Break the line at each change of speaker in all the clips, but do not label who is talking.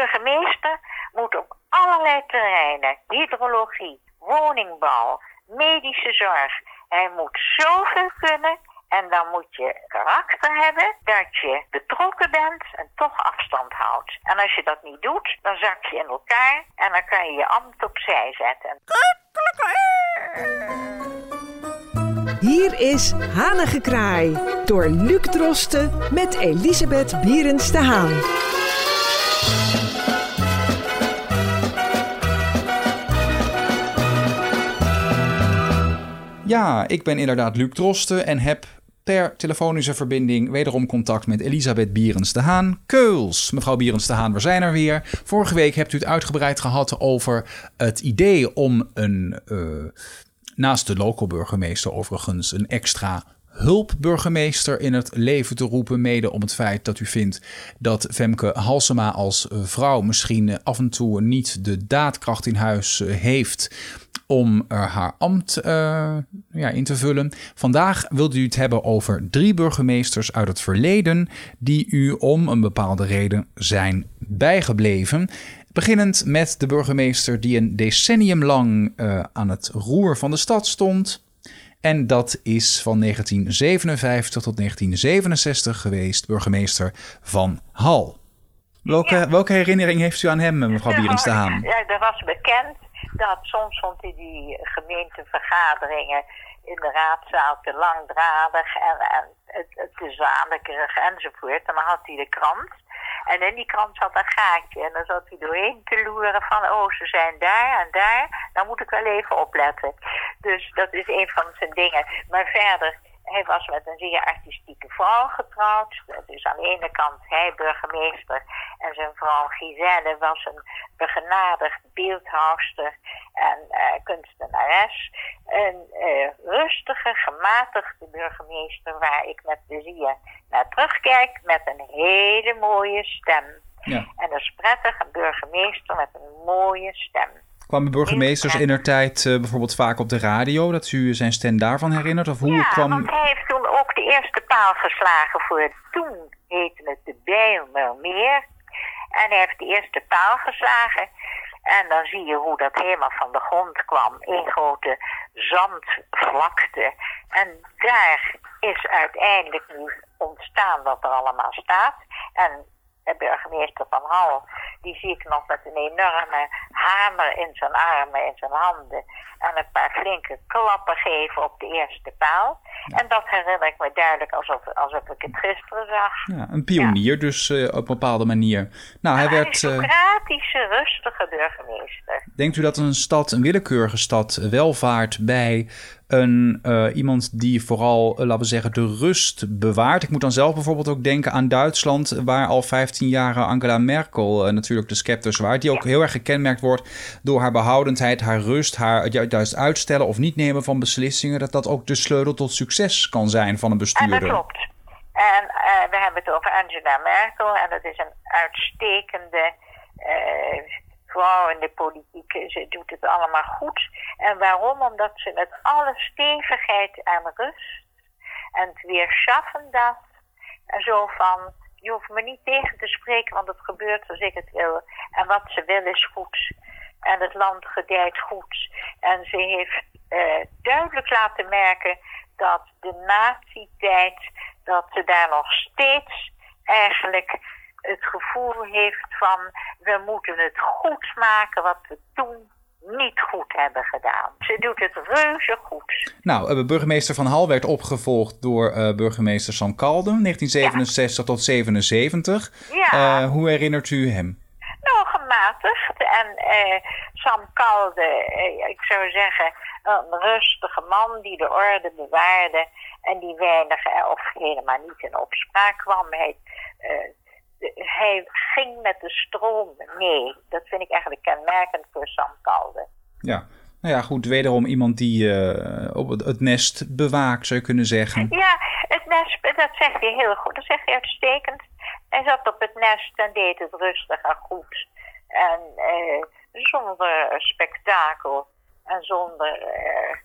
burgemeester moet op allerlei terreinen, hydrologie, woningbouw, medische zorg, hij moet zoveel kunnen en dan moet je karakter hebben dat je betrokken bent en toch afstand houdt. En als je dat niet doet, dan zak je in elkaar en dan kan je je ambt opzij zetten.
Hier is Hanengekraai door Luc Drosten met Elisabeth Bierens de Haan.
Ja, ik ben inderdaad Luc Drosten en heb per telefonische verbinding wederom contact met Elisabeth Bierens de Haan. Keuls, mevrouw Bierens de Haan, we zijn er weer. Vorige week hebt u het uitgebreid gehad over het idee om een, uh, naast de local burgemeester overigens, een extra hulpburgemeester in het leven te roepen. Mede om het feit dat u vindt dat Femke Halsema als vrouw misschien af en toe niet de daadkracht in huis heeft om haar ambt uh, ja, in te vullen. Vandaag wilde u het hebben over drie burgemeesters uit het verleden die u om een bepaalde reden zijn bijgebleven. Beginnend met de burgemeester die een decennium lang uh, aan het roer van de stad stond. En dat is van 1957 tot 1967 geweest, burgemeester van Hal. Welke, ja. welke herinnering heeft u aan hem, mevrouw Bierens de Haan?
Ja, dat was bekend dat soms vond hij die gemeentevergaderingen in de raadzaal te langdradig en, en te zamekerig enzovoort. En dan had hij de krant. En in die krant zat een gaatje. En dan zat hij doorheen te loeren van, oh, ze zijn daar en daar. Dan moet ik wel even opletten. Dus dat is een van zijn dingen. Maar verder hij was met een zeer artistieke vrouw getrouwd. Dus aan de ene kant hij burgemeester en zijn vrouw Giselle was een begenadigd beeldhouwster en uh, kunstenares. Een uh, rustige, gematigde burgemeester waar ik met plezier naar terugkijk met een hele mooie stem. Ja. En dat is prettig, een burgemeester met een mooie stem.
Kwamen burgemeesters in der tijd uh, bijvoorbeeld vaak op de radio, dat u zijn stem daarvan herinnert? Of hoe
ja,
kwam...
want hij heeft toen ook de eerste paal geslagen voor toen heette het de Bijlmermeer. En hij heeft de eerste paal geslagen. En dan zie je hoe dat helemaal van de grond kwam. Een grote zandvlakte. En daar is uiteindelijk nu ontstaan wat er allemaal staat. En de burgemeester van Hal, die zie ik nog met een enorme hamer in zijn armen, in zijn handen. En een paar flinke klappen geven op de eerste paal. En dat herinner ik me duidelijk alsof, alsof ik het gisteren zag.
Ja, een pionier dus uh, op een bepaalde manier. Nou, hij werd.
Een aristocratische, rustige burgemeester.
Denkt u dat een stad, een willekeurige stad, welvaart bij een, uh, iemand die vooral, laten we zeggen, de rust bewaart. Ik moet dan zelf bijvoorbeeld ook denken aan Duitsland, waar al 15 jaar Angela Merkel natuurlijk de scepter zwaait. Die ook heel erg gekenmerkt wordt door haar behoudendheid, haar rust, haar juist uitstellen of niet nemen van beslissingen. Dat dat ook de sleutel tot succes kan zijn van een bestuurder.
En dat klopt. En we hebben het over Angela Merkel en dat is een uitstekende vrouw in de politiek, ze doet het allemaal goed. En waarom? Omdat ze met alle stevigheid en rust en het weerschaffen dat, en zo van, je hoeft me niet tegen te spreken, want het gebeurt zoals ik het wil. En wat ze wil is goed. En het land gedijt goed. En ze heeft uh, duidelijk laten merken dat de nazi-tijd, dat ze daar nog steeds eigenlijk het gevoel heeft van we moeten het goed maken wat we toen niet goed hebben gedaan. Ze doet het reuze goed.
Nou, uh, burgemeester Van Hal werd opgevolgd door uh, burgemeester Sam Kalden, 1967 ja. tot 77.
Ja.
Uh, hoe herinnert u hem?
Nou, gematigd. En Sam Kalden, ik zou zeggen, een rustige man die de orde bewaarde en die weinig of helemaal niet in opspraak kwam. Hij hij ging met de stroom mee. Dat vind ik eigenlijk kenmerkend voor Sam Kalde.
Ja, nou ja, goed, wederom iemand die uh, op het, het, nest bewaakt, zou je kunnen zeggen.
Ja, het nest, dat zegt hij heel goed. Dat zegt hij uitstekend. Hij zat op het nest en deed het rustig en goed. En uh, zonder spektakel en zonder uh,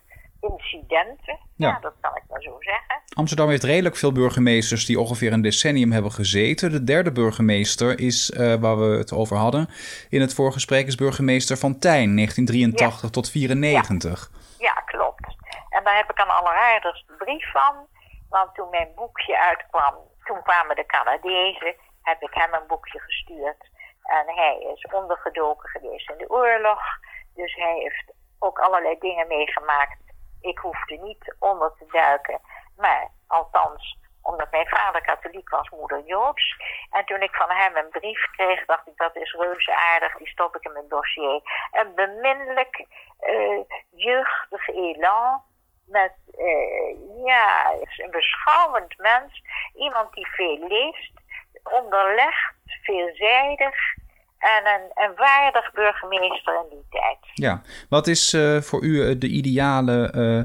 incidenten.
Ja.
Ja. dat kan ik maar zo zeggen.
Amsterdam heeft redelijk veel burgemeesters die ongeveer een decennium hebben gezeten. De derde burgemeester is, eh, waar we het over hadden in het voorgesprek, is burgemeester Van Tijn, 1983 tot 94.
Ja, klopt. En daar heb ik een alleraardigste brief van. Want toen mijn boekje uitkwam, toen kwamen de Canadezen, heb ik hem een boekje gestuurd. En hij is ondergedoken geweest in de oorlog. Dus hij heeft ook allerlei dingen meegemaakt. Ik hoefde niet onder te duiken. Maar althans, omdat mijn vader katholiek was, moeder Joods. En toen ik van hem een brief kreeg, dacht ik dat is reuze aardig. Die stop ik in mijn dossier. Een beminnelijk, eh, jeugdig elan. Met, eh, ja, een beschouwend mens. Iemand die veel leest, onderlegt, veelzijdig. En een, een waardig burgemeester in die tijd.
Ja, wat is eh, voor u eh, de ideale, eh,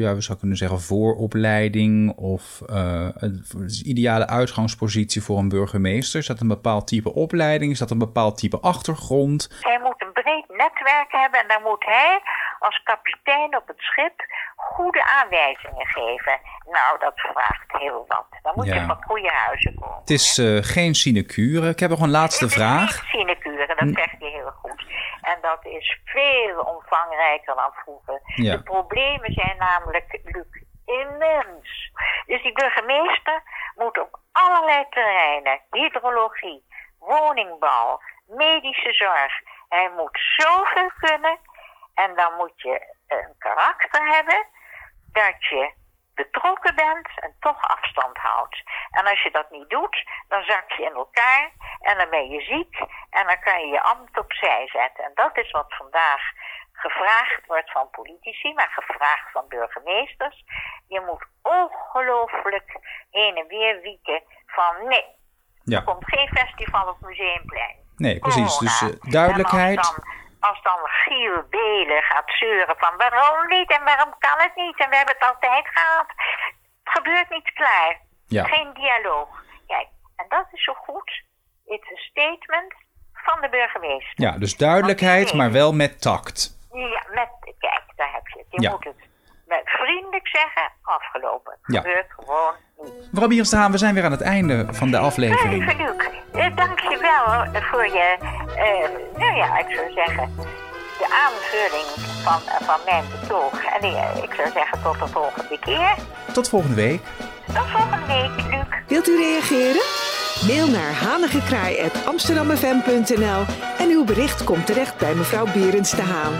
ja, we zouden kunnen zeggen, vooropleiding of een- de ideale uitgangspositie voor een burgemeester? Is dat een bepaald type opleiding? Is dat een bepaald type achtergrond?
Hij moet een breed netwerk hebben en dan moet hij als kapitein op het schip goede aanwijzingen geven. Nou, dat vraagt heel wat. Dan moet
Ja.
je van goede huizen komen.
Het is eh, geen sinecure. Ik heb nog een laatste
Het is
vraag.
niet sinecure, dat zegt hij heel goed. En dat is veel omvangrijker dan vroeger.
Ja.
De problemen zijn namelijk, Luc, immens. Dus die burgemeester moet op allerlei terreinen, hydrologie, woningbouw, medische zorg. Hij moet zoveel kunnen. En dan moet je een karakter hebben dat je betrokken bent en toch afstand houdt. En als je dat niet doet, dan zak je in elkaar en dan ben je ziek en dan kan je je ambt opzij zetten. En dat is wat vandaag gevraagd wordt van politici, maar gevraagd van burgemeesters. Je moet ongelooflijk heen en weer wieken van nee,
Ja,
er komt geen festival op Museumplein.
nee, precies. Dus eh, duidelijkheid.
En als dan, als dan Giel Belen gaat zeuren van waarom niet en waarom kan het niet en we hebben het altijd gehad. Het gebeurt niet klaar.
Ja.
Geen dialoog. Kijk, en dat is zo goed. Het is een statement van de burgemeester.
Ja, dus duidelijkheid, maar wel met tact.
Ja, met, kijk, daar heb je het. Je
Ja.
moet het met vriendelijk zeggen, afgelopen.
Ja.
Gebeurt gewoon niet.
Mevrouw Bierens de Haan, we zijn weer aan het einde van de aflevering.
Luc, eh, dank je wel voor je, eh, nou ja, ik zou zeggen, de aanvulling van, van mijn betoog. En eh, ik zou zeggen tot de volgende keer.
Tot volgende week.
Tot volgende week, Luc.
Wilt u reageren? Mail naar hanigekraai.amsterdammefm.nl en uw bericht komt terecht bij mevrouw Berends de Haan.